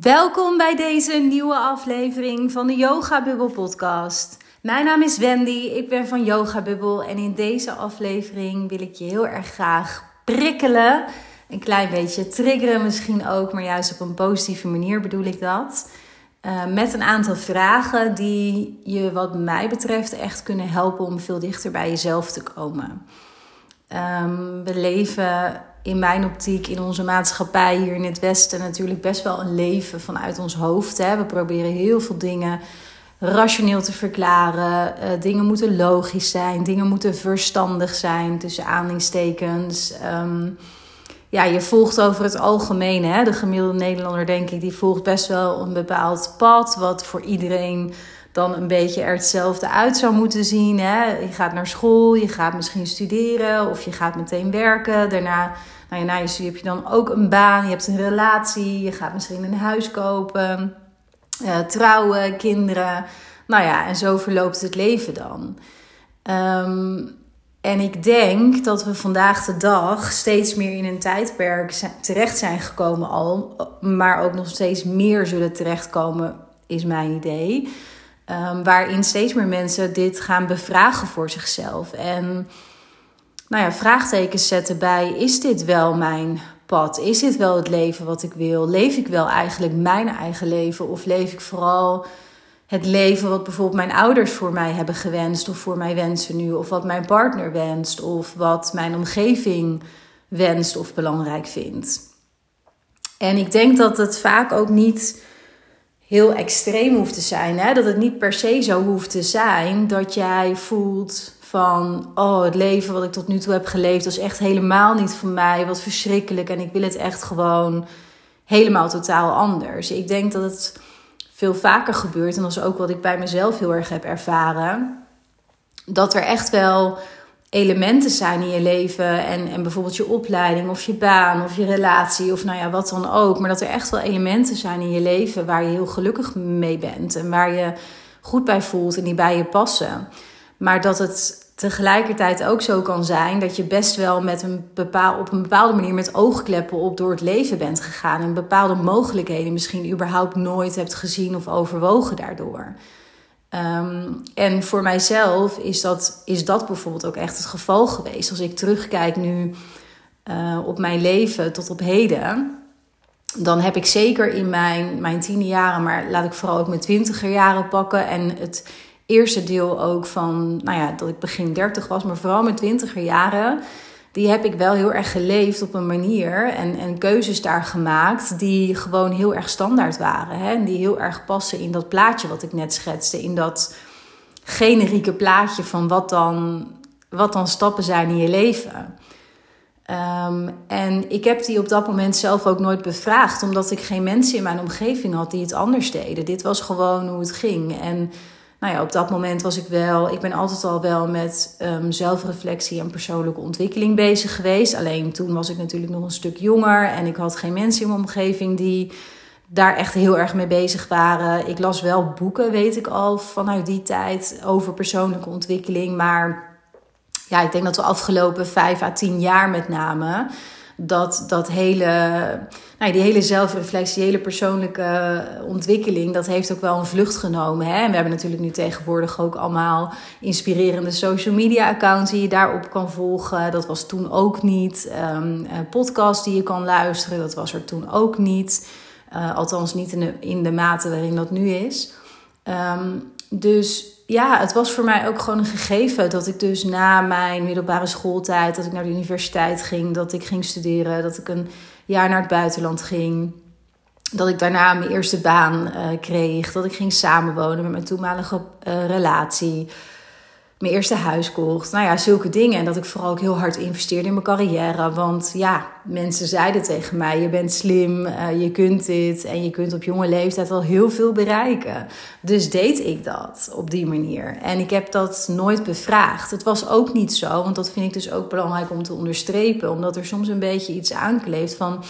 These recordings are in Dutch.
Welkom bij deze nieuwe aflevering van de Yoga Bubble podcast. Mijn naam is Wendy, ik ben van Yoga Bubble en in deze aflevering wil ik je heel erg graag prikkelen. Een klein beetje triggeren misschien ook, maar juist op een positieve manier bedoel ik dat. Uh, met een aantal vragen die je wat mij betreft echt kunnen helpen om veel dichter bij jezelf te komen. Um, we leven in mijn optiek in onze maatschappij hier in het Westen natuurlijk best wel een leven vanuit ons hoofd. Hè. We proberen heel veel dingen rationeel te verklaren. Uh, dingen moeten logisch zijn, dingen moeten verstandig zijn, tussen aanhalingstekens. Um, ja, je volgt over het algemeen, hè, de gemiddelde Nederlander denk ik, die volgt best wel een bepaald pad, wat voor iedereen dan een beetje er hetzelfde uit zou moeten zien. Hè. Je gaat naar school, je gaat misschien studeren of je gaat meteen werken. Daarna nou ja, je studie heb je dan ook een baan, je hebt een relatie, je gaat misschien een huis kopen, uh, trouwen, kinderen. Nou ja, en zo verloopt het leven dan. Um, en ik denk dat we vandaag de dag steeds meer in een tijdperk terecht zijn gekomen al, maar ook nog steeds meer zullen terechtkomen, is mijn idee. Um, waarin steeds meer mensen dit gaan bevragen voor zichzelf. En nou ja, vraagtekens zetten bij: is dit wel mijn pad? Is dit wel het leven wat ik wil? Leef ik wel eigenlijk mijn eigen leven? Of leef ik vooral het leven wat bijvoorbeeld mijn ouders voor mij hebben gewenst, of voor mij wensen nu, of wat mijn partner wenst, of wat mijn omgeving wenst of belangrijk vindt? En ik denk dat het vaak ook niet heel extreem hoeft te zijn. Hè? Dat het niet per se zo hoeft te zijn dat jij voelt van, oh, het leven wat ik tot nu toe heb geleefd is echt helemaal niet voor mij. Wat verschrikkelijk. En ik wil het echt gewoon helemaal totaal anders. Ik denk dat het veel vaker gebeurt, en dat is ook wat ik bij mezelf heel erg heb ervaren, dat er echt wel elementen zijn in je leven en, en bijvoorbeeld je opleiding of je baan of je relatie of nou ja, wat dan ook. Maar dat er echt wel elementen zijn in je leven waar je heel gelukkig mee bent en waar je goed bij voelt en die bij je passen. Maar dat het tegelijkertijd ook zo kan zijn dat je best wel met een bepaal, op een bepaalde manier met oogkleppen op door het leven bent gegaan. En bepaalde mogelijkheden misschien überhaupt nooit hebt gezien of overwogen daardoor. Ehm, en voor mijzelf is dat, is dat bijvoorbeeld ook echt het geval geweest. Als ik terugkijk nu uh, op mijn leven tot op heden. Dan heb ik zeker in mijn, mijn tiende jaren, maar laat ik vooral ook mijn twintiger jaren pakken. En het eerste deel ook van, nou ja, dat ik begin 30 was, maar vooral mijn twintiger jaren. Die heb ik wel heel erg geleefd op een manier en, en keuzes daar gemaakt die gewoon heel erg standaard waren. Hè? En die heel erg passen in dat plaatje wat ik net schetste. In dat generieke plaatje van wat dan, wat dan stappen zijn in je leven. Um, en ik heb die op dat moment zelf ook nooit bevraagd, omdat ik geen mensen in mijn omgeving had die het anders deden. Dit was gewoon hoe het ging. En nou ja, op dat moment was ik wel, ik ben altijd al wel met um, zelfreflectie en persoonlijke ontwikkeling bezig geweest. Alleen toen was ik natuurlijk nog een stuk jonger en ik had geen mensen in mijn omgeving die daar echt heel erg mee bezig waren. Ik las wel boeken, weet ik al, vanuit die tijd over persoonlijke ontwikkeling. Maar ja, ik denk dat we afgelopen vijf à tien jaar met name dat dat hele, nou, die hele zelfreflectie, hele persoonlijke ontwikkeling, dat heeft ook wel een vlucht genomen. Hè? En we hebben natuurlijk nu tegenwoordig ook allemaal inspirerende social media accounts die je daarop kan volgen. Dat was toen ook niet. Um, podcast die je kan luisteren, dat was er toen ook niet. Uh, althans niet in de, in de mate waarin dat nu is. Um, dus ja, het was voor mij ook gewoon een gegeven dat ik dus na mijn middelbare schooltijd, dat ik naar de universiteit ging, dat ik ging studeren, dat ik een jaar naar het buitenland ging. Dat ik daarna mijn eerste baan uh, kreeg, dat ik ging samenwonen met mijn toenmalige uh, relatie mijn eerste huis kocht. Nou ja, zulke dingen. En dat ik vooral ook heel hard investeerde in mijn carrière. Want ja, mensen zeiden tegen mij: je bent slim, uh, je kunt dit. En je kunt op jonge leeftijd al heel veel bereiken. Dus deed ik dat op die manier. En ik heb dat nooit bevraagd. Het was ook niet zo, want dat vind ik dus ook belangrijk om te onderstrepen. Omdat er soms een beetje iets aankleeft van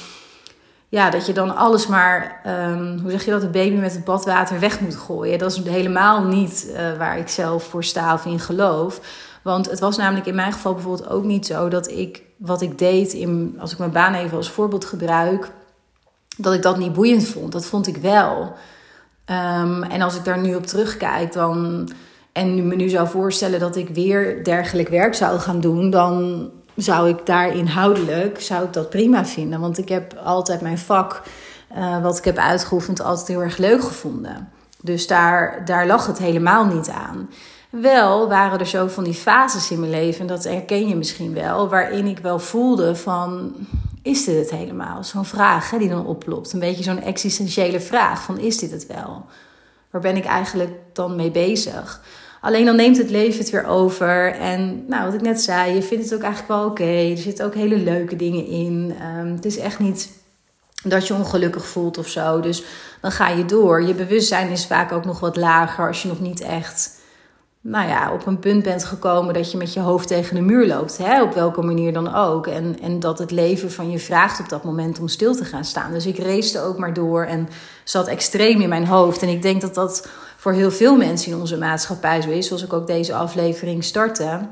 ja, dat je dan alles maar, um, hoe zeg je dat, de baby met het badwater weg moet gooien. Dat is helemaal niet uh, waar ik zelf voor sta of in geloof. Want het was namelijk in mijn geval bijvoorbeeld ook niet zo dat ik wat ik deed, in, als ik mijn baan even als voorbeeld gebruik, dat ik dat niet boeiend vond. Dat vond ik wel. Ehm, en als ik daar nu op terugkijk, dan. En me nu zou voorstellen dat ik weer dergelijk werk zou gaan doen, dan zou ik daar inhoudelijk zou ik dat prima vinden. Want ik heb altijd mijn vak, uh, wat ik heb uitgeoefend, altijd heel erg leuk gevonden. Dus daar, daar lag het helemaal niet aan. Wel waren er zo van die fases in mijn leven, en dat herken je misschien wel, waarin ik wel voelde van, is dit het helemaal? Zo'n vraag hè, die dan oplopt. Een beetje zo'n existentiële vraag van, is dit het wel? Waar ben ik eigenlijk dan mee bezig? Alleen dan neemt het leven het weer over. En nou, wat ik net zei, je vindt het ook eigenlijk wel oké. Er zitten ook hele leuke dingen in. Um, het is echt niet dat je ongelukkig voelt of zo. Dus dan ga je door. Je bewustzijn is vaak ook nog wat lager als je nog niet echt nou ja, op een punt bent gekomen dat je met je hoofd tegen de muur loopt. Hè? Op welke manier dan ook. En, en dat het leven van je vraagt op dat moment om stil te gaan staan. Dus ik race ook maar door en zat extreem in mijn hoofd. En ik denk dat dat voor heel veel mensen in onze maatschappij zo is. Zoals ik ook deze aflevering startte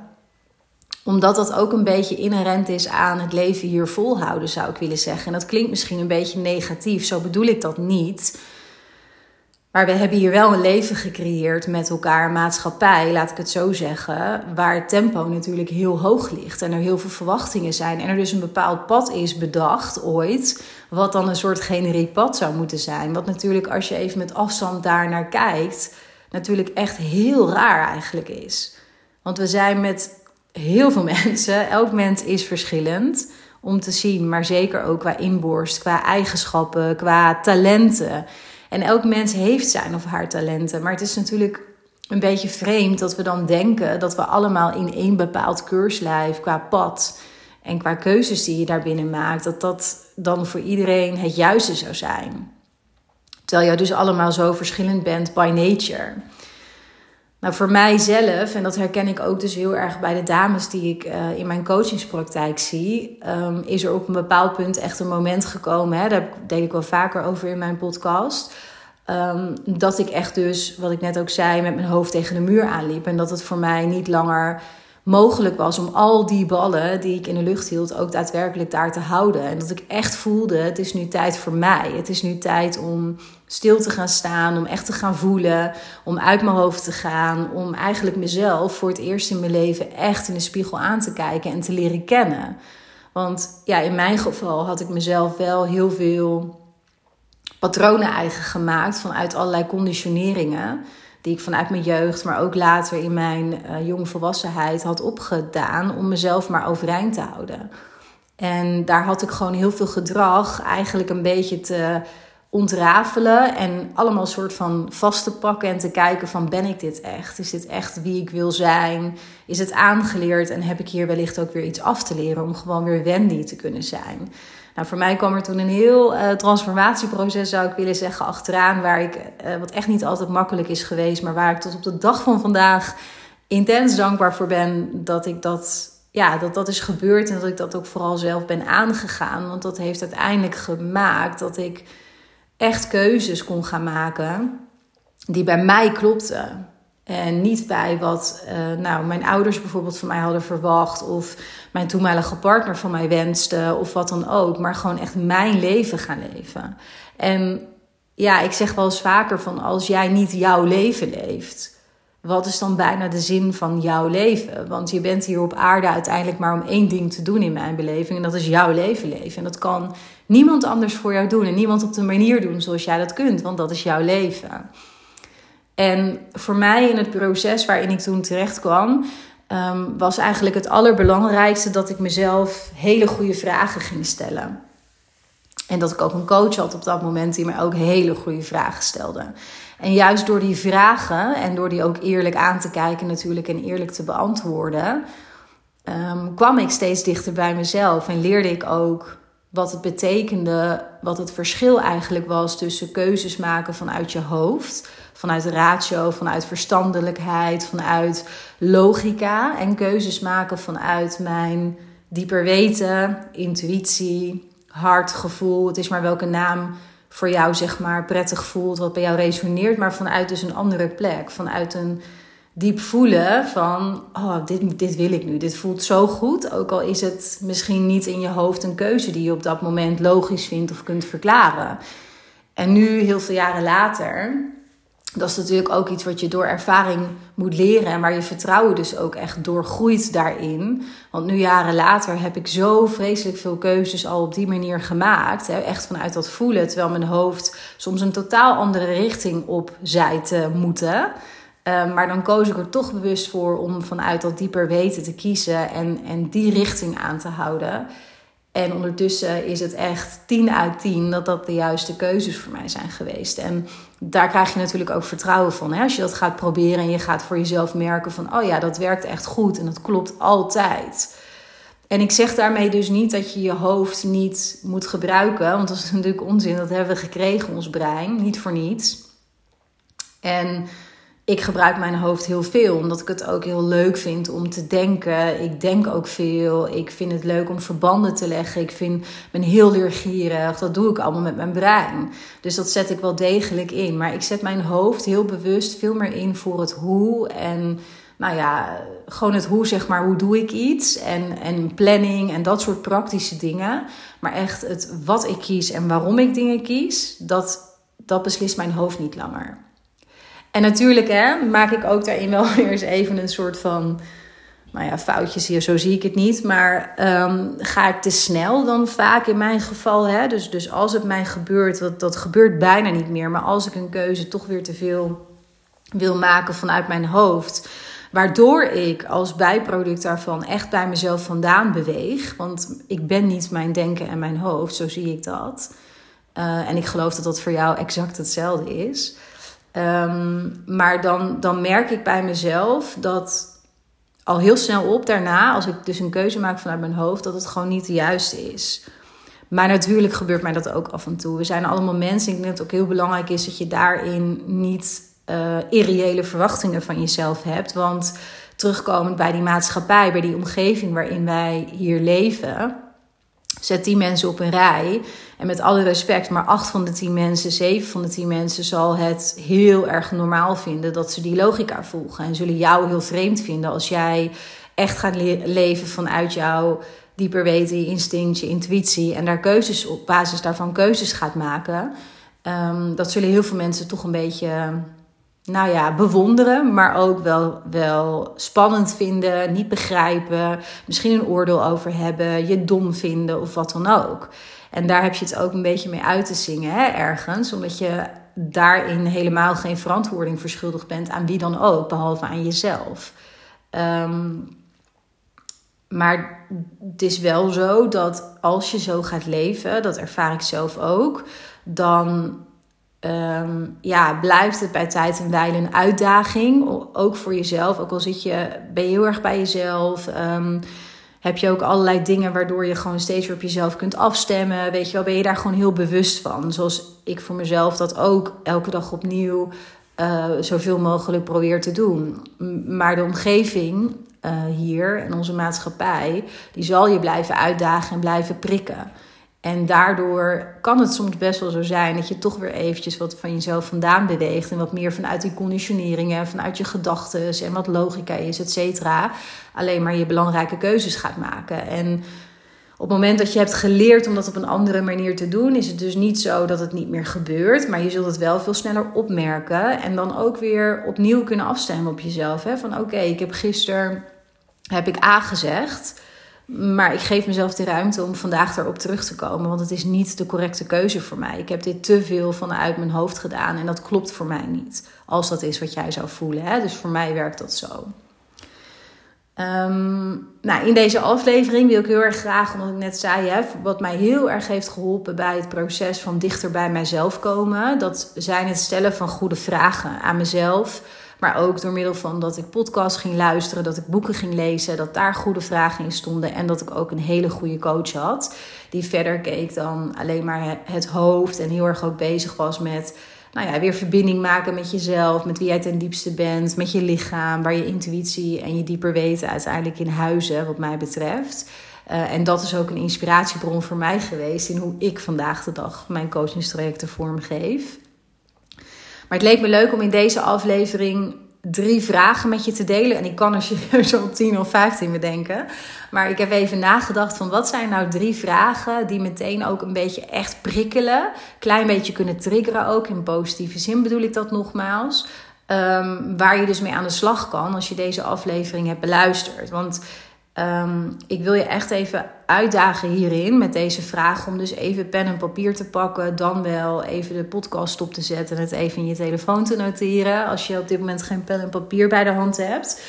omdat dat ook een beetje inherent is aan het leven hier volhouden, zou ik willen zeggen. En dat klinkt misschien een beetje negatief, zo bedoel ik dat niet. Maar we hebben hier wel een leven gecreëerd met elkaar, maatschappij, laat ik het zo zeggen, waar het tempo natuurlijk heel hoog ligt en er heel veel verwachtingen zijn. En er dus een bepaald pad is bedacht ooit, wat dan een soort generiek pad zou moeten zijn. Wat natuurlijk, als je even met afstand daar naar kijkt, natuurlijk echt heel raar eigenlijk is. Want we zijn met heel veel mensen, elk mens is verschillend om te zien, maar zeker ook qua inborst, qua eigenschappen, qua talenten. En elk mens heeft zijn of haar talenten. Maar het is natuurlijk een beetje vreemd dat we dan denken dat we allemaal in één bepaald keurslijf qua pad en qua keuzes die je daarbinnen maakt, dat dat dan voor iedereen het juiste zou zijn. Terwijl je dus allemaal zo verschillend bent by nature. Nou, voor mijzelf, en dat herken ik ook dus heel erg bij de dames die ik uh, in mijn coachingspraktijk zie, um, is er op een bepaald punt echt een moment gekomen. Hè, daar deed ik wel vaker over in mijn podcast. Um, dat ik echt dus, wat ik net ook zei, met mijn hoofd tegen de muur aanliep. En dat het voor mij niet langer mogelijk was om al die ballen die ik in de lucht hield ook daadwerkelijk daar te houden. En dat ik echt voelde, het is nu tijd voor mij. Het is nu tijd om stil te gaan staan, om echt te gaan voelen, om uit mijn hoofd te gaan, om eigenlijk mezelf voor het eerst in mijn leven echt in de spiegel aan te kijken en te leren kennen. Want ja, in mijn geval had ik mezelf wel heel veel patronen eigen gemaakt vanuit allerlei conditioneringen die ik vanuit mijn jeugd, maar ook later in mijn uh, jonge volwassenheid had opgedaan om mezelf maar overeind te houden. En daar had ik gewoon heel veel gedrag eigenlijk een beetje te ontrafelen en allemaal soort van vast te pakken en te kijken van ben ik dit echt? Is dit echt wie ik wil zijn? Is het aangeleerd en heb ik hier wellicht ook weer iets af te leren om gewoon weer Wendy te kunnen zijn? Nou, voor mij kwam er toen een heel uh, transformatieproces, zou ik willen zeggen, achteraan. Waar ik, uh, wat echt niet altijd makkelijk is geweest, maar waar ik tot op de dag van vandaag intens dankbaar voor ben dat ik dat, ja, dat dat is gebeurd. En dat ik dat ook vooral zelf ben aangegaan. Want dat heeft uiteindelijk gemaakt dat ik echt keuzes kon gaan maken die bij mij klopten. En niet bij wat uh, nou, mijn ouders bijvoorbeeld van mij hadden verwacht. Of mijn toenmalige partner van mij wenste. Of wat dan ook. Maar gewoon echt mijn leven gaan leven. En ja, ik zeg wel eens vaker van als jij niet jouw leven leeft. Wat is dan bijna de zin van jouw leven? Want je bent hier op aarde uiteindelijk maar om één ding te doen in mijn beleving. En dat is jouw leven leven. En dat kan niemand anders voor jou doen. En niemand op de manier doen zoals jij dat kunt. Want dat is jouw leven. En voor mij in het proces waarin ik toen terecht kwam, ehm, was eigenlijk het allerbelangrijkste dat ik mezelf hele goede vragen ging stellen. En dat ik ook een coach had op dat moment die me ook hele goede vragen stelde. En juist door die vragen en door die ook eerlijk aan te kijken natuurlijk en eerlijk te beantwoorden, um, kwam ik steeds dichter bij mezelf en leerde ik ook wat het betekende, wat het verschil eigenlijk was tussen keuzes maken vanuit je hoofd vanuit ratio, vanuit verstandelijkheid, vanuit logica en keuzes maken vanuit mijn dieper weten, intuïtie, hartgevoel. Het is maar welke naam voor jou zeg maar prettig voelt, wat bij jou resoneert, maar vanuit dus een andere plek, vanuit een diep voelen van, oh, dit, dit wil ik nu. Dit voelt zo goed. Ook al is het misschien niet in je hoofd een keuze die je op dat moment logisch vindt of kunt verklaren. En nu, heel veel jaren later, dat is natuurlijk ook iets wat je door ervaring moet leren en waar je vertrouwen dus ook echt doorgroeit daarin. Want nu jaren later heb ik zo vreselijk veel keuzes al op die manier gemaakt. Hè? Echt vanuit dat voelen, terwijl mijn hoofd soms een totaal andere richting op zei te moeten. Ehm, maar dan koos ik er toch bewust voor om vanuit dat dieper weten te kiezen en, en die richting aan te houden. En ondertussen is het echt 10 uit 10 dat dat de juiste keuzes voor mij zijn geweest. En daar krijg je natuurlijk ook vertrouwen van. Hè? Als je dat gaat proberen en je gaat voor jezelf merken van... oh ja, dat werkt echt goed en dat klopt altijd. En ik zeg daarmee dus niet dat je je hoofd niet moet gebruiken. Want dat is natuurlijk onzin. Dat hebben we gekregen, ons brein. Niet voor niets. En ik gebruik mijn hoofd heel veel, omdat ik het ook heel leuk vind om te denken. Ik denk ook veel. Ik vind het leuk om verbanden te leggen. Ik vind, ben heel leergierig. Dat doe ik allemaal met mijn brein. Dus dat zet ik wel degelijk in. Maar ik zet mijn hoofd heel bewust veel meer in voor het hoe. En nou ja, gewoon het hoe, zeg maar, hoe doe ik iets. En, en planning en dat soort praktische dingen. Maar echt het wat ik kies en waarom ik dingen kies, dat, dat beslist mijn hoofd niet langer. En natuurlijk hè, maak ik ook daarin wel weer eens even een soort van nou ja, foutjes hier, zo zie ik het niet. Maar um, ga ik te snel dan vaak in mijn geval? Hè? Dus, dus als het mij gebeurt, dat, dat gebeurt bijna niet meer. Maar als ik een keuze toch weer te veel wil maken vanuit mijn hoofd. Waardoor ik als bijproduct daarvan echt bij mezelf vandaan beweeg. Want ik ben niet mijn denken en mijn hoofd, zo zie ik dat. Uh, en ik geloof dat dat voor jou exact hetzelfde is. Um, maar dan, dan merk ik bij mezelf dat al heel snel op daarna, als ik dus een keuze maak vanuit mijn hoofd, dat het gewoon niet de juiste is. Maar natuurlijk gebeurt mij dat ook af en toe. We zijn allemaal mensen. Ik denk dat het ook heel belangrijk is dat je daarin niet uh, irreële verwachtingen van jezelf hebt. Want terugkomend bij die maatschappij, bij die omgeving waarin wij hier leven, zet die mensen op een rij. En met alle respect, maar acht van de tien mensen, zeven van de tien mensen zal het heel erg normaal vinden dat ze die logica volgen. En zullen jou heel vreemd vinden als jij echt gaat leven vanuit jouw dieper weten, je instinct, je intuïtie. En daar keuzes op basis daarvan keuzes gaat maken. Um, dat zullen heel veel mensen toch een beetje nou ja, bewonderen, maar ook wel, wel spannend vinden, niet begrijpen, misschien een oordeel over hebben, je dom vinden of wat dan ook. En daar heb je het ook een beetje mee uit te zingen, hè, ergens, omdat je daarin helemaal geen verantwoording verschuldigd bent aan wie dan ook, behalve aan jezelf. Um, maar het is wel zo dat als je zo gaat leven, dat ervaar ik zelf ook, dan um, ja, blijft het bij tijd en wijle een uitdaging. Ook voor jezelf. Ook al zit je, ben je heel erg bij jezelf. Um, heb je ook allerlei dingen waardoor je gewoon steeds weer op jezelf kunt afstemmen. Weet je wel, ben je daar gewoon heel bewust van. Zoals ik voor mezelf dat ook elke dag opnieuw uh, zoveel mogelijk probeer te doen. Maar de omgeving uh, hier en onze maatschappij, die zal je blijven uitdagen en blijven prikken. En daardoor kan het soms best wel zo zijn dat je toch weer eventjes wat van jezelf vandaan beweegt. En wat meer vanuit die conditioneringen, vanuit je gedachten en wat logica is, et cetera. Alleen maar je belangrijke keuzes gaat maken. En op het moment dat je hebt geleerd om dat op een andere manier te doen, is het dus niet zo dat het niet meer gebeurt. Maar je zult het wel veel sneller opmerken. En dan ook weer opnieuw kunnen afstemmen op jezelf. Hè? Van oké, ik heb gisteren heb ik A gezegd. Maar ik geef mezelf de ruimte om vandaag erop terug te komen. Want het is niet de correcte keuze voor mij. Ik heb dit te veel vanuit mijn hoofd gedaan. En dat klopt voor mij niet. Als dat is wat jij zou voelen. Hè? Dus voor mij werkt dat zo. Um, nou, in deze aflevering wil ik heel erg graag, omdat ik net zei, hè, wat mij heel erg heeft geholpen bij het proces van dichter bij mijzelf komen. Dat zijn het stellen van goede vragen aan mezelf maar ook door middel van dat ik podcast ging luisteren, dat ik boeken ging lezen, dat daar goede vragen in stonden. En dat ik ook een hele goede coach had. Die verder keek dan alleen maar het hoofd. En heel erg ook bezig was met nou ja, weer verbinding maken met jezelf, met wie jij ten diepste bent, met je lichaam, waar je intuïtie en je dieper weten uiteindelijk in huizen, wat mij betreft. Uh, en dat is ook een inspiratiebron voor mij geweest in hoe ik vandaag de dag mijn coachingstrajecten vormgeef. Maar het leek me leuk om in deze aflevering drie vragen met je te delen. En ik kan er serieus al 10 of 15 bedenken. Maar ik heb even nagedacht van wat zijn nou drie vragen die meteen ook een beetje echt prikkelen. Klein beetje kunnen triggeren ook. In positieve zin bedoel ik dat nogmaals. Um, waar je dus mee aan de slag kan als je deze aflevering hebt beluisterd. Want um, ik wil je echt even uitdagen hierin met deze vraag. Om dus even pen en papier te pakken. Dan wel even de podcast op te zetten. En het even in je telefoon te noteren. Als je op dit moment geen pen en papier bij de hand hebt.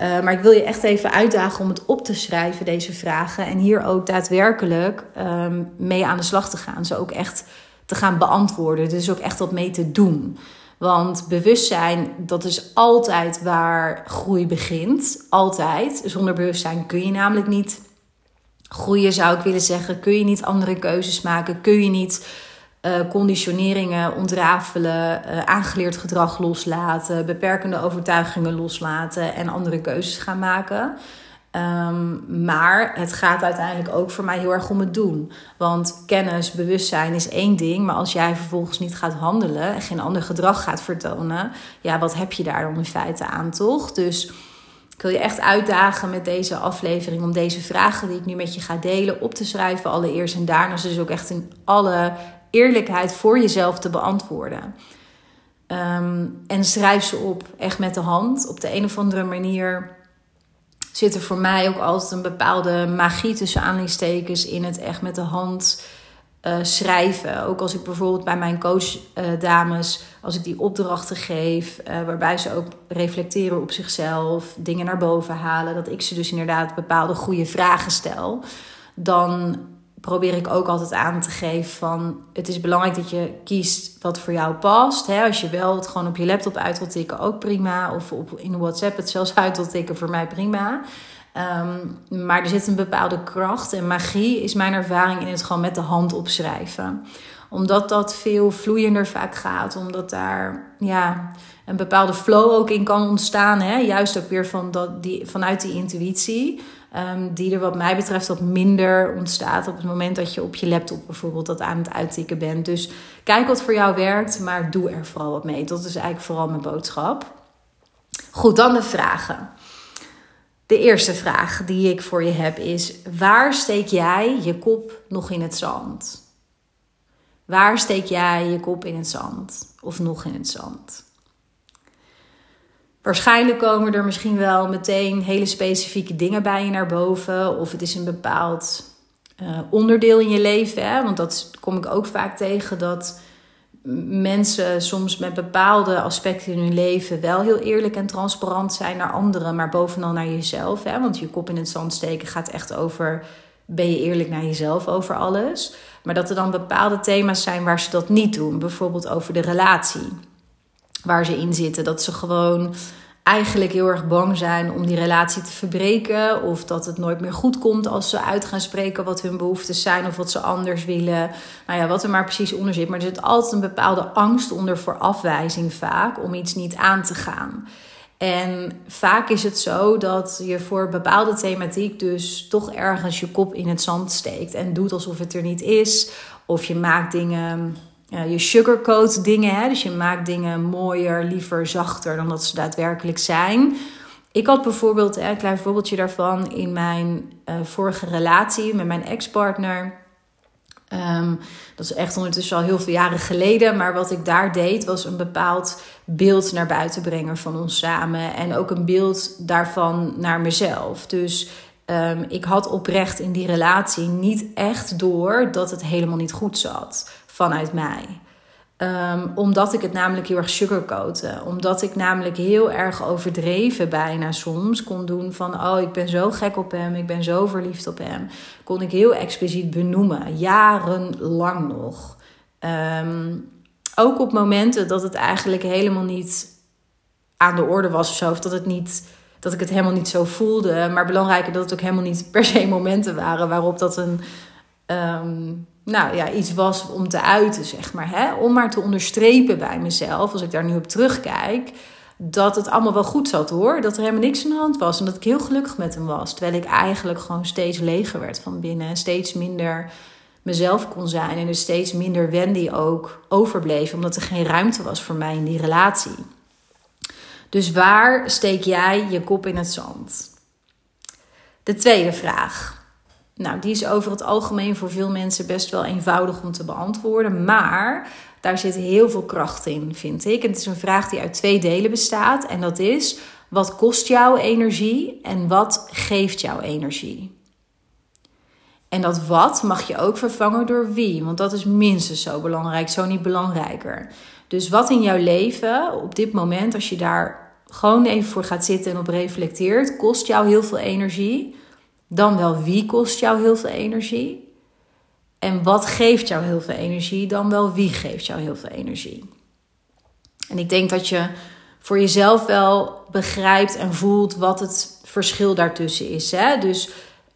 Uh, maar ik wil je echt even uitdagen om het op te schrijven, deze vragen. En hier ook daadwerkelijk um, mee aan de slag te gaan. Ze ook echt te gaan beantwoorden. Dus ook echt wat mee te doen. Want bewustzijn, dat is altijd waar groei begint. Altijd. Zonder bewustzijn kun je namelijk niet groeien, zou ik willen zeggen. Kun je niet andere keuzes maken. Kun je niet uh, conditioneringen ontrafelen, uh, aangeleerd gedrag loslaten, beperkende overtuigingen loslaten en andere keuzes gaan maken. Um, maar het gaat uiteindelijk ook voor mij heel erg om het doen. Want kennis, bewustzijn is één ding. Maar als jij vervolgens niet gaat handelen en geen ander gedrag gaat vertonen, ja, wat heb je daar dan in feite aan, toch? Dus ik wil je echt uitdagen met deze aflevering om deze vragen die ik nu met je ga delen op te schrijven. Allereerst en daarna dus ook echt in alle eerlijkheid voor jezelf te beantwoorden. Um, en schrijf ze op, echt met de hand. Op de een of andere manier zit er voor mij ook altijd een bepaalde magie tussen aanleidingstekens in het echt met de hand uh, schrijven. Ook als ik bijvoorbeeld bij mijn coachdames, uh, als ik die opdrachten geef, uh, waarbij ze ook reflecteren op zichzelf, dingen naar boven halen, dat ik ze dus inderdaad bepaalde goede vragen stel, dan probeer ik ook altijd aan te geven van het is belangrijk dat je kiest wat voor jou past. Hè? Als je wel het gewoon op je laptop uit wilt tikken, ook prima. Of op, in WhatsApp het zelfs uit wilt tikken, voor mij prima. Um, maar er zit een bepaalde kracht en magie, is mijn ervaring in het gewoon met de hand opschrijven. Omdat dat veel vloeiender vaak gaat, omdat daar ja, een bepaalde flow ook in kan ontstaan. Hè? Juist ook weer van dat, die, vanuit die intuïtie. Um, die er wat mij betreft wat minder ontstaat op het moment dat je op je laptop bijvoorbeeld dat aan het uittikken bent. Dus kijk wat voor jou werkt, maar doe er vooral wat mee. Dat is eigenlijk vooral mijn boodschap. Goed, dan de vragen. De eerste vraag die ik voor je heb is: waar steek jij je kop nog in het zand? Waar steek jij je kop in het zand of nog in het zand? Waarschijnlijk komen er misschien wel meteen hele specifieke dingen bij je naar boven. Of het is een bepaald uh, onderdeel in je leven. Hè? Want dat kom ik ook vaak tegen. Dat mensen soms met bepaalde aspecten in hun leven wel heel eerlijk en transparant zijn naar anderen. Maar bovenal naar jezelf. Hè? Want je kop in het zand steken gaat echt over... Ben je eerlijk naar jezelf over alles? Maar dat er dan bepaalde thema's zijn waar ze dat niet doen. Bijvoorbeeld over de relatie waar ze in zitten. Dat ze gewoon eigenlijk heel erg bang zijn om die relatie te verbreken. Of dat het nooit meer goed komt als ze uit gaan spreken wat hun behoeftes zijn of wat ze anders willen. Nou ja, wat er maar precies onder zit. Maar er zit altijd een bepaalde angst onder voor afwijzing vaak om iets niet aan te gaan. En vaak is het zo dat je voor bepaalde thematiek dus toch ergens je kop in het zand steekt en doet alsof het er niet is. Of je maakt dingen je sugarcoat dingen. Hè? Dus je maakt dingen mooier, liever, zachter dan dat ze daadwerkelijk zijn. Ik had bijvoorbeeld, een klein voorbeeldje daarvan, in mijn uh, vorige relatie met mijn ex-partner. Um, dat is echt ondertussen al heel veel jaren geleden. Maar wat ik daar deed, was een bepaald beeld naar buiten brengen van ons samen. En ook een beeld daarvan naar mezelf. Dus um, ik had oprecht in die relatie niet echt door dat het helemaal niet goed zat vanuit mij. Um, omdat ik het namelijk heel erg sugarcoatte. Omdat ik namelijk heel erg overdreven bijna soms kon doen van... oh, ik ben zo gek op hem, ik ben zo verliefd op hem. Kon ik heel expliciet benoemen, jarenlang nog. Um, ook op momenten dat het eigenlijk helemaal niet aan de orde was of zo. Of dat, het niet, dat ik het helemaal niet zo voelde. Maar belangrijker dat het ook helemaal niet per se momenten waren... waarop dat een... Um, nou ja, iets was om te uiten, zeg maar. Hè? Om maar te onderstrepen bij mezelf, als ik daar nu op terugkijk, dat het allemaal wel goed zat hoor. Dat er helemaal niks aan de hand was en dat ik heel gelukkig met hem was. Terwijl ik eigenlijk gewoon steeds leger werd van binnen en steeds minder mezelf kon zijn. En er steeds minder Wendy ook overbleef, omdat er geen ruimte was voor mij in die relatie. Dus waar steek jij je kop in het zand? De tweede vraag. Nou, die is over het algemeen voor veel mensen best wel eenvoudig om te beantwoorden. Maar daar zit heel veel kracht in, vind ik. En het is een vraag die uit twee delen bestaat. En dat is: wat kost jouw energie en wat geeft jouw energie? En dat wat mag je ook vervangen door wie, want dat is minstens zo belangrijk, zo niet belangrijker. Dus wat in jouw leven op dit moment, als je daar gewoon even voor gaat zitten en op reflecteert, kost jou heel veel energie. Dan wel wie kost jou heel veel energie? En wat geeft jou heel veel energie? Dan wel wie geeft jou heel veel energie? En ik denk dat je voor jezelf wel begrijpt en voelt wat het verschil daartussen is. Hè? Dus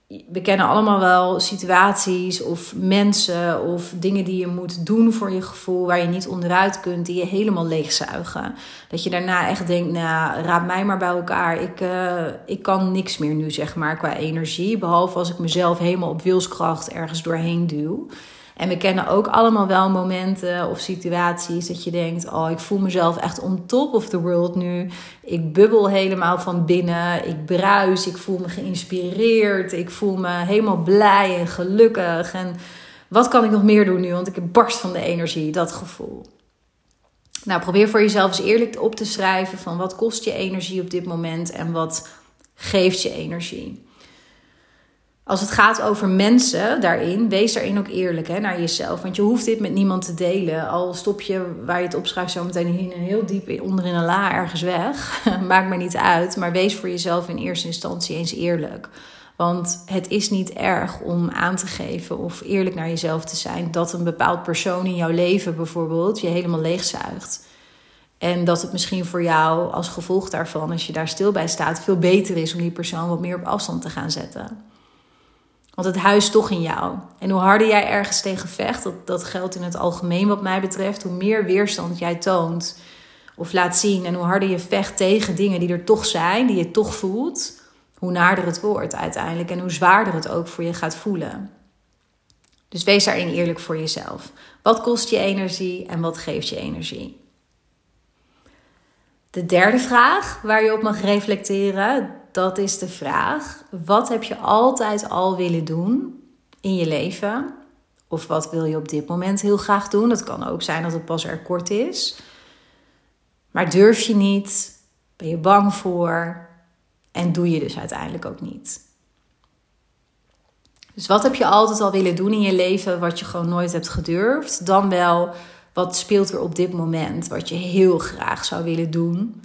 we kennen allemaal wel situaties of mensen of dingen die je moet doen voor je gevoel waar je niet onderuit kunt, die je helemaal leegzuigen. Dat je daarna echt denkt, nou, raad mij maar bij elkaar. Ik, uh, ik kan niks meer nu, zeg maar, qua energie. Behalve als ik mezelf helemaal op wilskracht ergens doorheen duw. En we kennen ook allemaal wel momenten of situaties dat je denkt: Oh, ik voel mezelf echt on top of the world nu. Ik bubbel helemaal van binnen. Ik bruis. Ik voel me geïnspireerd. Ik voel me helemaal blij en gelukkig. En wat kan ik nog meer doen nu? Want ik barst van de energie, dat gevoel. Nou, probeer voor jezelf eens eerlijk op te schrijven van wat kost je energie op dit moment en wat geeft je energie. Als het gaat over mensen daarin, wees daarin ook eerlijk hè, naar jezelf. Want je hoeft dit met niemand te delen. Al stop je waar je het opschrijft zo meteen heel diep onder in een la ergens weg. Maakt me niet uit. Maar wees voor jezelf in eerste instantie eens eerlijk. Want het is niet erg om aan te geven of eerlijk naar jezelf te zijn dat een bepaald persoon in jouw leven bijvoorbeeld je helemaal leegzuigt. En dat het misschien voor jou als gevolg daarvan, als je daar stil bij staat, veel beter is om die persoon wat meer op afstand te gaan zetten. Want het huis toch in jou. En hoe harder jij ergens tegen vecht, dat, dat geldt in het algemeen wat mij betreft, hoe meer weerstand jij toont of laat zien. En hoe harder je vecht tegen dingen die er toch zijn, die je toch voelt, hoe naarder het wordt uiteindelijk. En hoe zwaarder het ook voor je gaat voelen. Dus wees daarin eerlijk voor jezelf. Wat kost je energie en wat geeft je energie? De derde vraag waar je op mag reflecteren, dat is de vraag: wat heb je altijd al willen doen in je leven? Of wat wil je op dit moment heel graag doen? Dat kan ook zijn dat het pas er kort is. Maar durf je niet? Ben je bang voor? En doe je dus uiteindelijk ook niet. Dus wat heb je altijd al willen doen in je leven wat je gewoon nooit hebt gedurfd? Dan wel wat speelt er op dit moment wat je heel graag zou willen doen?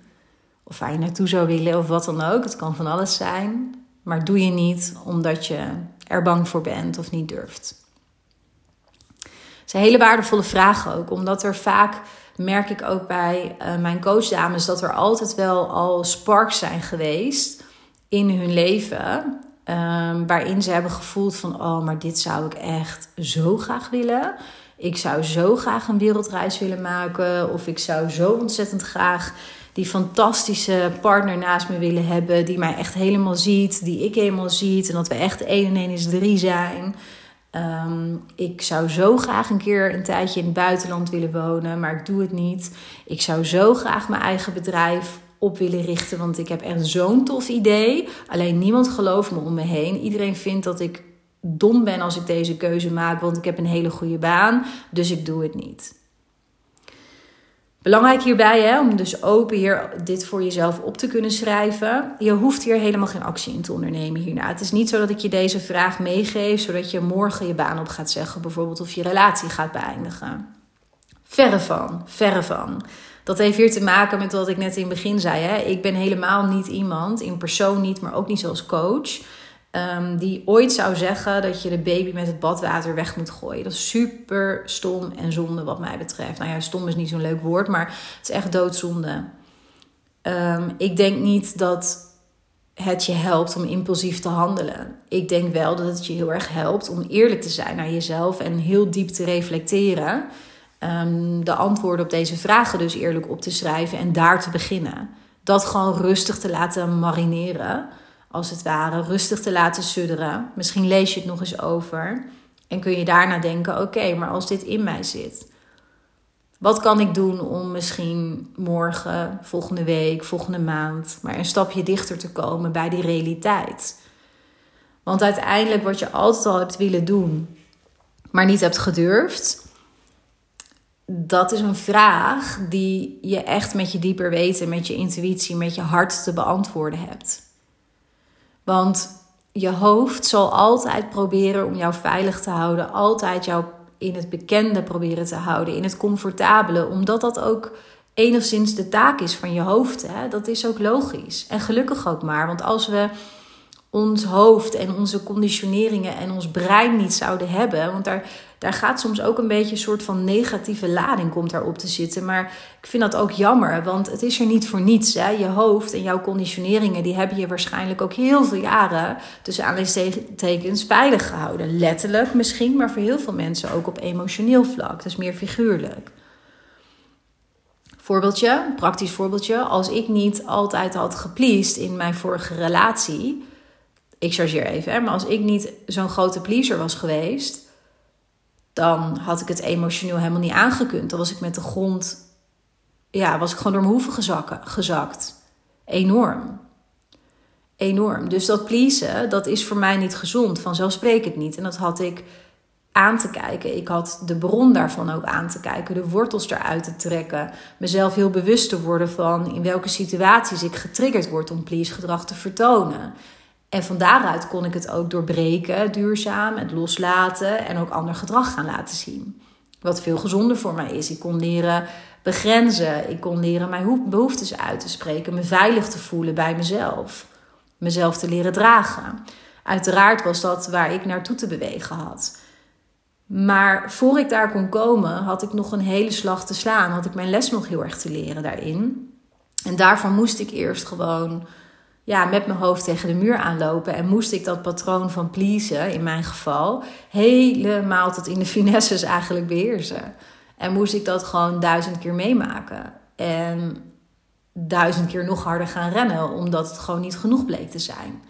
Of waar je naartoe zou willen of wat dan ook. Het kan van alles zijn. Maar doe je niet omdat je er bang voor bent of niet durft. Het zijn hele waardevolle vragen ook, omdat er vaak merk ik ook bij uh, mijn coachdames dat er altijd wel al sparks zijn geweest in hun leven. Um, waarin ze hebben gevoeld van, oh, maar dit zou ik echt zo graag willen. Ik zou zo graag een wereldreis willen maken. Of ik zou zo ontzettend graag die fantastische partner naast me willen hebben. Die mij echt helemaal ziet, die ik helemaal ziet. En dat we echt 1 en 1 is 3 zijn. Ehm, ik zou zo graag een keer een tijdje in het buitenland willen wonen, maar ik doe het niet. Ik zou zo graag mijn eigen bedrijf op willen richten, want ik heb echt zo'n tof idee. Alleen niemand gelooft me om me heen. Iedereen vindt dat ik dom ben als ik deze keuze maak, want ik heb een hele goede baan, dus ik doe het niet. Belangrijk hierbij, hè, om dus open hier dit voor jezelf op te kunnen schrijven. Je hoeft hier helemaal geen actie in te ondernemen hierna. Het is niet zo dat ik je deze vraag meegeef, zodat je morgen je baan op gaat zeggen, bijvoorbeeld of je relatie gaat beëindigen. Verre van, verre van. Dat heeft hier te maken met wat ik net in het begin zei. Hè. Ik ben helemaal niet iemand, in persoon niet, maar ook niet zoals coach Um, die ooit zou zeggen dat je de baby met het badwater weg moet gooien. Dat is super stom en zonde wat mij betreft. Nou ja, stom is niet zo'n leuk woord, maar het is echt doodzonde. Um, ik denk niet dat het je helpt om impulsief te handelen. Ik denk wel dat het je heel erg helpt om eerlijk te zijn naar jezelf en heel diep te reflecteren. Um, de antwoorden op deze vragen dus eerlijk op te schrijven en daar te beginnen. Dat gewoon rustig te laten marineren als het ware rustig te laten sudderen. Misschien lees je het nog eens over en kun je daarna denken: oké, maar als dit in mij zit, Wat kan ik doen om misschien morgen, volgende week, volgende maand, maar een stapje dichter te komen bij die realiteit? Want uiteindelijk wat je altijd al hebt willen doen, maar niet hebt gedurfd, dat is een vraag die je echt met je dieper weten, met je intuïtie, met je hart te beantwoorden hebt. Want je hoofd zal altijd proberen om jou veilig te houden, altijd jou in het bekende proberen te houden, in het comfortabele, omdat dat ook enigszins de taak is van je hoofd. Hè? Dat is ook logisch. En gelukkig ook maar, want als we ons hoofd en onze conditioneringen en ons brein niet zouden hebben. Want daar, daar gaat soms ook een beetje een soort van negatieve lading komt daarop te zitten. Maar ik vind dat ook jammer, want het is er niet voor niets. Hè? Je hoofd en jouw conditioneringen, die hebben je waarschijnlijk ook heel veel jaren tussen aanleidingstekens veilig gehouden. Letterlijk misschien, maar voor heel veel mensen ook op emotioneel vlak. Dus meer figuurlijk. Voorbeeldje, praktisch voorbeeldje. Als ik niet altijd had gepleased in mijn vorige relatie ik chargeer even, hè, maar als ik niet zo'n grote pleaser was geweest, dan had ik het emotioneel helemaal niet aangekund. Dan was ik met de grond, ja, was ik gewoon door mijn hoeven gezakken, gezakt. Enorm. Enorm. Dus dat pleasen, dat is voor mij niet gezond, vanzelfsprekend niet. En dat had ik aan te kijken. Ik had de bron daarvan ook aan te kijken, de wortels eruit te trekken. Mezelf heel bewust te worden van in welke situaties ik getriggerd word om please gedrag te vertonen. En van daaruit kon ik het ook doorbreken, duurzaam, het loslaten en ook ander gedrag gaan laten zien. Wat veel gezonder voor mij is. Ik kon leren begrenzen. Ik kon leren mijn behoeftes uit te spreken. Me veilig te voelen bij mezelf. Mezelf te leren dragen. Uiteraard was dat waar ik naartoe te bewegen had. Maar voor ik daar kon komen, had ik nog een hele slag te slaan. Had ik mijn les nog heel erg te leren daarin. En daarvan moest ik eerst gewoon ja, met mijn hoofd tegen de muur aanlopen. En moest ik dat patroon van pleasen, in mijn geval, helemaal tot in de finesses eigenlijk beheersen. En moest ik dat gewoon duizend keer meemaken. En duizend keer nog harder gaan rennen, omdat het gewoon niet genoeg bleek te zijn.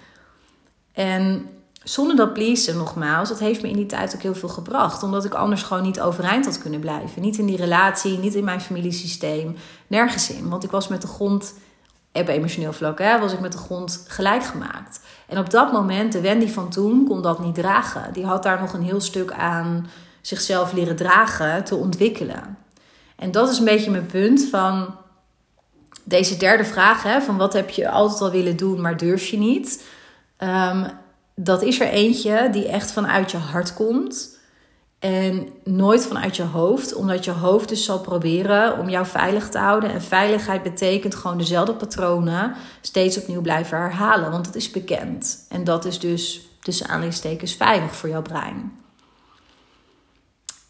En zonder dat pleasen, nogmaals, dat heeft me in die tijd ook heel veel gebracht. Omdat ik anders gewoon niet overeind had kunnen blijven. Niet in die relatie, niet in mijn familiesysteem, nergens in. Want ik was met de grond op emotioneel vlak hè, was ik met de grond gelijk gemaakt. En op dat moment, de Wendy van toen, kon dat niet dragen. Die had daar nog een heel stuk aan zichzelf leren dragen, te ontwikkelen. En dat is een beetje mijn punt van deze derde vraag: hè, van wat heb je altijd al willen doen, maar durf je niet? Um, dat is er eentje die echt vanuit je hart komt. En nooit vanuit je hoofd, omdat je hoofd dus zal proberen om jou veilig te houden. En veiligheid betekent gewoon dezelfde patronen steeds opnieuw blijven herhalen, want dat is bekend. En dat is dus tussen aanleidingstekens veilig voor jouw brein.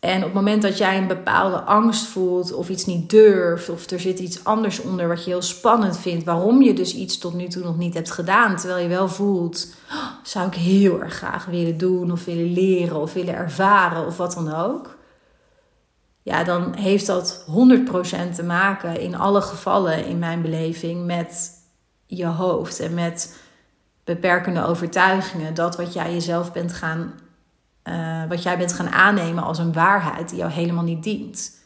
En op het moment dat jij een bepaalde angst voelt of iets niet durft of er zit iets anders onder wat je heel spannend vindt, waarom je dus iets tot nu toe nog niet hebt gedaan, terwijl je wel voelt, oh, zou ik heel erg graag willen doen of willen leren of willen ervaren of wat dan ook. Ja, dan heeft dat 100% te maken in alle gevallen in mijn beleving met je hoofd en met beperkende overtuigingen. Dat wat jij jezelf bent gaan uh, wat jij bent gaan aannemen als een waarheid die jou helemaal niet dient.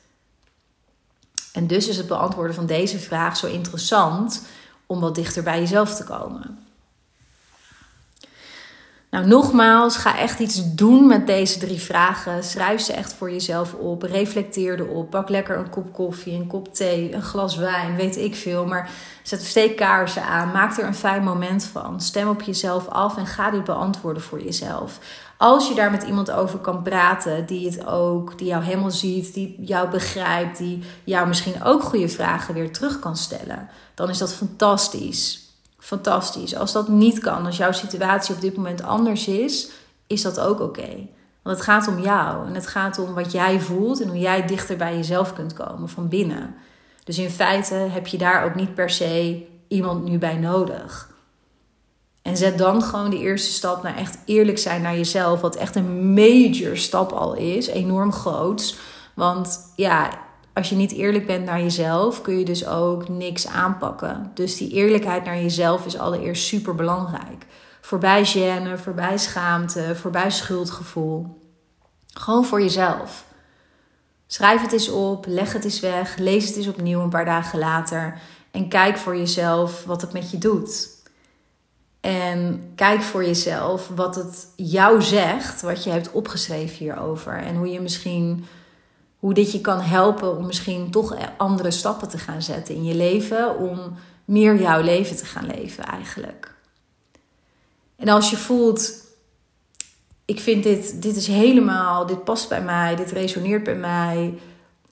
En dus is het beantwoorden van deze vraag zo interessant om wat dichter bij jezelf te komen. Nou, nogmaals, ga echt iets doen met deze drie vragen. Schrijf ze echt voor jezelf op. Reflecteer erop. Pak lekker een kop koffie, een kop thee, een glas wijn, weet ik veel. Maar zet steek kaarsen aan. Maak er een fijn moment van. Stem op jezelf af en ga dit beantwoorden voor jezelf. Als je daar met iemand over kan praten, die het ook, die jou helemaal ziet, die jou begrijpt, die jou misschien ook goede vragen weer terug kan stellen, dan is dat fantastisch. Fantastisch. Als dat niet kan, als jouw situatie op dit moment anders is, is dat ook oké. Want het gaat om jou en het gaat om wat jij voelt en hoe jij dichter bij jezelf kunt komen van binnen. Dus in feite heb je daar ook niet per se iemand nu bij nodig. En zet dan gewoon de eerste stap naar echt eerlijk zijn naar jezelf. Wat echt een major stap al is. Enorm groot. Want ja, als je niet eerlijk bent naar jezelf, kun je dus ook niks aanpakken. Dus die eerlijkheid naar jezelf is allereerst super belangrijk. Voorbij gêne, voorbij schaamte, voorbij schuldgevoel. Gewoon voor jezelf. Schrijf het eens op, leg het eens weg, lees het eens opnieuw een paar dagen later en kijk voor jezelf wat het met je doet. En kijk voor jezelf wat het jou zegt, wat je hebt opgeschreven hierover. En hoe je misschien, hoe dit je kan helpen om misschien toch andere stappen te gaan zetten in je leven. Om meer jouw leven te gaan leven eigenlijk. En als je voelt, ik vind dit, dit is helemaal, dit past bij mij, dit resoneert bij mij.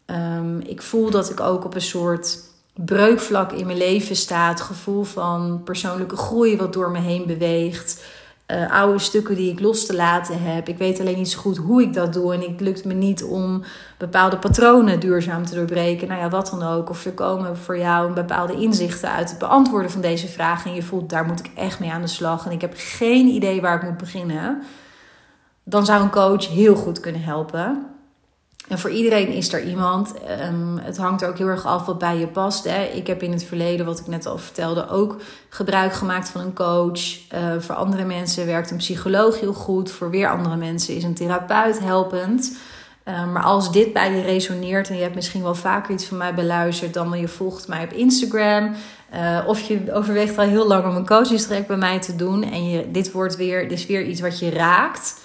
Um, ik voel dat ik ook op een soort breukvlak in mijn leven staat. Gevoel van persoonlijke groei wat door me heen beweegt. Uh, oude stukken die ik los te laten heb. Ik weet alleen niet zo goed hoe ik dat doe. En het lukt me niet om bepaalde patronen duurzaam te doorbreken. Nou ja, wat dan ook. Of er komen voor jou bepaalde inzichten uit het beantwoorden van deze vragen. En je voelt, daar moet ik echt mee aan de slag. En ik heb geen idee waar ik moet beginnen. Dan zou een coach heel goed kunnen helpen. En voor iedereen is er iemand. Um, het hangt er ook heel erg af wat bij je past. Hè. Ik heb in het verleden, wat ik net al vertelde, ook gebruik gemaakt van een coach. Uh, voor andere mensen werkt een psycholoog heel goed. Voor weer andere mensen is een therapeut helpend. Uh, maar als dit bij je resoneert en je hebt misschien wel vaker iets van mij beluisterd, dan je volgt mij op Instagram. Uh, of je overweegt al heel lang om een coachingstrek bij mij te doen. En je, dit wordt weer, dit is weer iets wat je raakt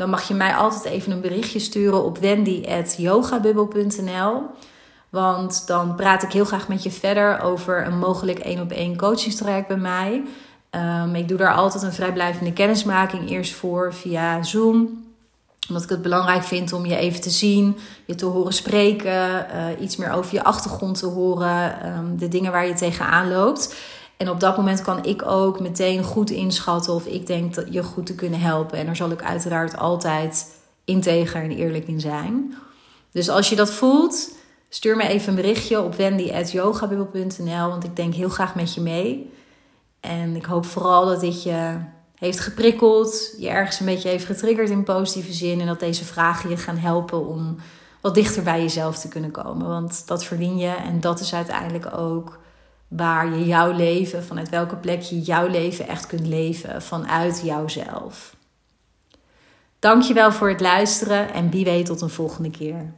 dan mag je mij altijd even een berichtje sturen op wendy.yogabubbel.nl. Want dan praat ik heel graag met je verder over een mogelijk één op één coachingstraject bij mij. Um, ik doe daar altijd een vrijblijvende kennismaking eerst voor via Zoom omdat ik het belangrijk vind om je even te zien, je te horen spreken, uh, iets meer over je achtergrond te horen, um, de dingen waar je tegenaan loopt. En op dat moment kan ik ook meteen goed inschatten of ik denk dat je goed te kunnen helpen. En daar zal ik uiteraard altijd integer en eerlijk in zijn. Dus als je dat voelt, stuur me even een berichtje op wendy.yogabibbel.nl. Want ik denk heel graag met je mee. En ik hoop vooral dat dit je heeft geprikkeld, je ergens een beetje heeft getriggerd in positieve zin. En dat deze vragen je gaan helpen om wat dichter bij jezelf te kunnen komen. Want dat verdien je en dat is uiteindelijk ook waar je jouw leven, vanuit welke plek je jouw leven echt kunt leven, vanuit jouzelf. Dankjewel voor het luisteren en wie weet tot een volgende keer.